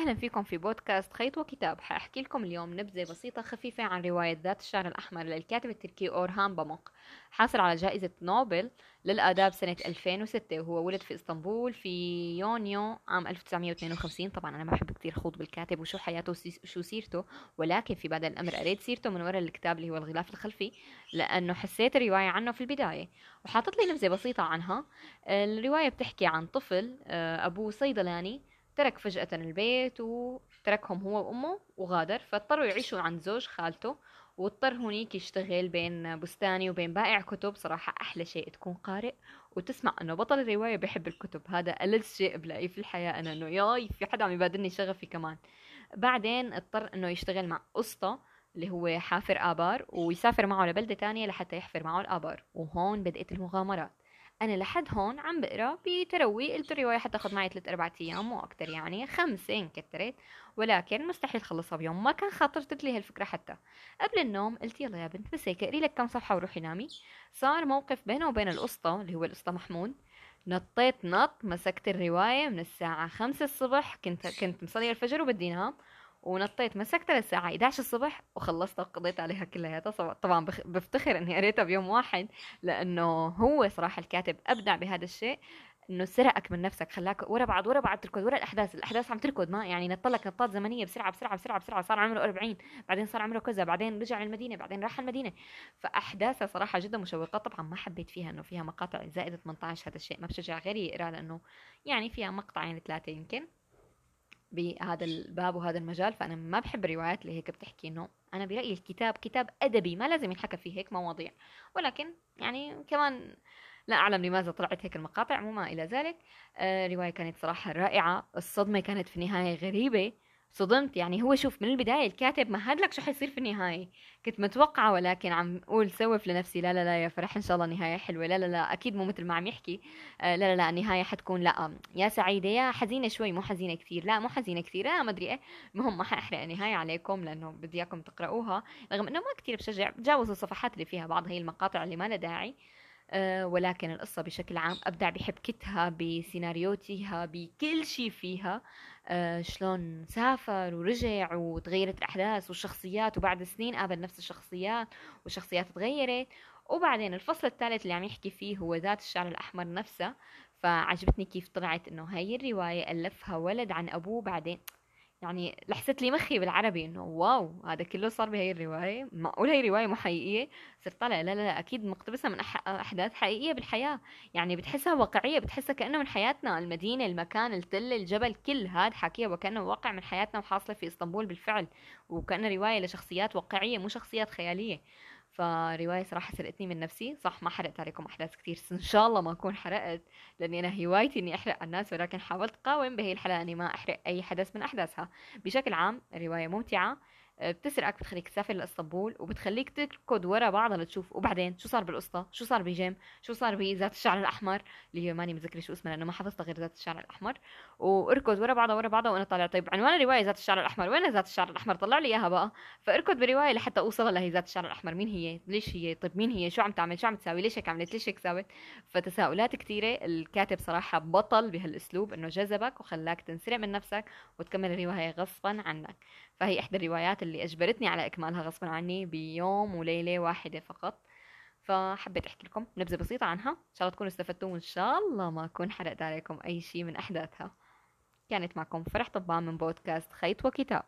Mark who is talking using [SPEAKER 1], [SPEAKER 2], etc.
[SPEAKER 1] أهلا فيكم في بودكاست خيط وكتاب. حأحكي لكم اليوم نبذة بسيطة خفيفة عن رواية ذات الشعر الأحمر للكاتب التركي أورهان باموك. حاصل على جائزة نوبل للآداب سنة 2006 وهو ولد في إسطنبول في يونيو عام 1952 طبعا أنا ما بحب كتير خوض بالكاتب وشو حياته وشو سيرته ولكن في بعد الأمر قريت سيرته من وراء الكتاب اللي هو الغلاف الخلفي لأنه حسيت الرواية عنه في البداية. وحاطط لي نبذة بسيطة عنها. الرواية بتحكي عن طفل آه، أبوه صيدلاني ترك فجأة البيت وتركهم هو وأمه وغادر فاضطروا يعيشوا عند زوج خالته واضطر هونيك يشتغل بين بستاني وبين بائع كتب. صراحة أحلى شيء تكون قارئ وتسمع أنه بطل الرواية بيحب الكتب. هذا ألذ شيء بلاقيه في الحياة أنا أنه ياي في حدا عم يبادلني شغفي كمان. بعدين اضطر أنه يشتغل مع قسطة اللي هو حافر آبار ويسافر معه لبلدة تانية لحتى يحفر معه الآبار. وهون بدأت المغامرات. أنا لحد هون عم بقرأ بتروي قلت الرواية حتاخذ معي ثلاث أربع أيام مو أكثر يعني خمسه ان كترت ولكن مستحيل خلصها بيوم ما كان خاطرت لي هالفكرة حتى. قبل النوم قلت يلا يا بنت بس هيك اقري لك كم صفحة وروحي نامي. صار موقف بينه وبين القسطى اللي هو القسطى محمود. نطيت نط مسكت الرواية من الساعة خمسة الصبح كنت كنت مصلية الفجر وبدي نام. ونطيت مسكتها للساعة 11 الصبح وخلصتها وقضيت عليها كلياتها طبعا بفتخر إني قريتها بيوم واحد لأنه هو صراحة الكاتب أبدع بهذا الشيء إنه سرقك من نفسك خلاك ورا بعض ورا بعض تركض ورا الأحداث الأحداث عم تركض ما يعني نطلق نطات زمنية بسرعة بسرعة بسرعة بسرعة صار عمره 40 بعدين صار عمره كذا بعدين رجع المدينة بعدين راح المدينة. فاحداثها صراحة جدا مشوقة طبعا ما حبيت فيها إنه فيها مقاطع زائدة 18 هذا الشيء ما بشجع غيري يقرا لأنه يعني فيها مقطعين ثلاثة يمكن. بهذا الباب وهذا المجال فأنا ما بحب الروايات اللي هيك بتحكي إنه أنا برأيي الكتاب كتاب أدبي ما لازم ينحكى فيه هيك مواضيع. ولكن يعني كمان لا أعلم لماذا طلعت هيك المقاطع مو ما إلى ذلك. آه رواية كانت صراحة رائعة الصدمة كانت في النهايه غريبة. صدمت. يعني هو شوف من البداية الكاتب مهد لك شو حيصير في النهاية. كنت متوقعة ولكن عم أقول سوف لنفسي لا لا لا يا فرح إن شاء الله نهاية حلوة. لا لا لا أكيد مو مثل ما عم يحكي. آه لا لا لا النهاية حتكون لا يا سعيدة يا حزينة شوي مو حزينة كثير. لا مو حزينة كثير. لا ما أدري إيه. المهم ما حأحرق النهاية عليكم لأنه بدي إياكم تقرأوها رغم إنه ما كثير بشجع تجاوزوا الصفحات اللي فيها بعض هي المقاطع اللي ما لها داعي. ولكن القصة بشكل عام أبدع بحبكتها بسيناريوتها بكل شيء فيها. أه شلون سافر ورجع وتغيرت الأحداث والشخصيات وبعد سنين قابل نفس الشخصيات والشخصيات تغيرت. وبعدين الفصل الثالث اللي عم يحكي فيه هو ذات الشعر الأحمر نفسه. فعجبتني كيف طلعت إنه هاي الرواية ألفها ولد عن أبوه بعدين يعني لحست لي مخي بالعربي إنه واو هذا كله صار بهي الرواية. معقول هي رواية مو حقيقية؟ صرت طالع لا لا لا أكيد مقتبسة من أحداث حقيقية بالحياة. يعني بتحسها واقعية بتحسها كأنه من حياتنا. المدينة المكان التل الجبل كل هذا حكيها وكأنه واقع من حياتنا وحاصلة في إسطنبول بالفعل. وكانه رواية لشخصيات واقعية مو شخصيات خيالية. فرواية صراحة سرقتني من نفسي. صح ما حرقت عليكم أحداث كتير إن شاء الله ما أكون حرقت لأني أنا هوايتي إني أحرق على الناس ولكن حاولت أقاوم بهي الحلقة إني ما أحرق أي حدث من أحداثها. بشكل عام الرواية ممتعة. بتسرقك بتخليك تسافر لإسطنبول وبتخليك تركض ورا بعضها لتشوف وبعدين شو صار بالقصة؟ شو صار بجيم شو صار بذات الشعر الأحمر؟ اللي هي ماني متذكرة شو اسمها لأنه ما حفظتها غير ذات الشعر الأحمر. واركض ورا بعضها ورا بعضها وأنا طالع طيب عنوان الرواية ذات الشعر الأحمر؟ وين ذات الشعر الأحمر؟ طلع لي إياها بقى. فاركض برواية لحتى أوصل لهي ذات الشعر الأحمر. مين هي؟ ليش هي؟ طيب مين هي؟ شو عم تعمل؟ شو عم تساوي؟ ليش هيك عملت؟ ليش هيك ساوت فتساؤلات كثيره الكاتب صراحة بطل بهالأسلوب إنه جذبك وخلاك تنسرق من نفسك وتكمل الرواية غصبا عنك. فهي إحدى الروايات اللي أجبرتني على إكمالها غصبا عني بيوم وليلة واحدة فقط. فحبيت أحكي لكم نبذة بسيطة عنها. إن شاء الله تكونوا استفدتوا وإن شاء الله ما أكون حرقت عليكم أي شيء من أحداثها. كانت معكم فرح طبان من بودكاست خيط وكتاب.